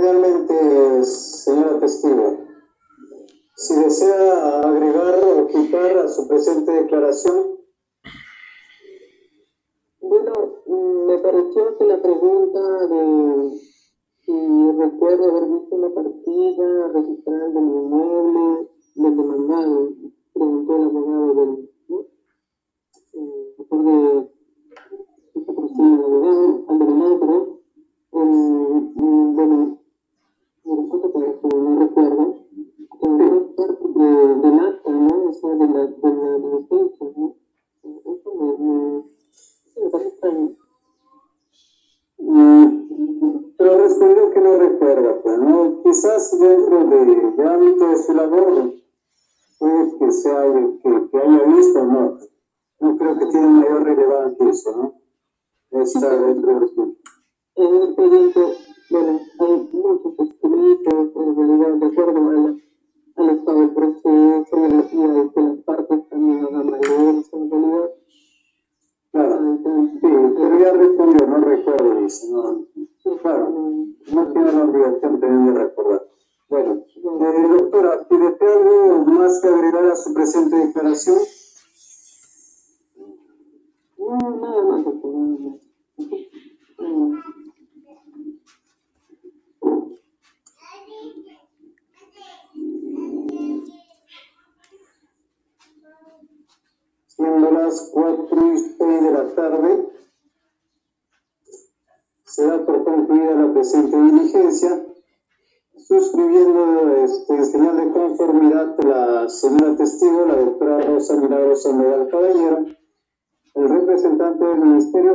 Finalmente, señora testigo, si desea agregar o quitar a su presente declaración. Bueno, mm, me pareció que la pregunta de si recuerdo haber visto una partida registral de mi inmueble del demandado, preguntó el abogado del, ¿no? Eh, de la, de la adolescencia, ¿no? Eso me, me, eso me parece extraño. Pero respondió que no recuerda, pues, ¿no? Quizás dentro de, de ámbito de su labor, puede que, sea, que, que haya visto, ¿no? No creo que tiene mayor relevancia eso, ¿no? Está dentro de su... En el expediente, bueno, hay muchos escritos, en realidad, de acuerdo a la, también de recordar. Bueno, eh, doctora, ¿tiene algo más que agregar a su presente declaración? No, nada más, doctor, nada. Siendo las 4 y 6 de la tarde, se da por concluida la presente diligencia, suscribiendo este, señal de conformidad la señora testigo, la doctora Rosa Milagros Sandoval Caballero, el representante del Ministerio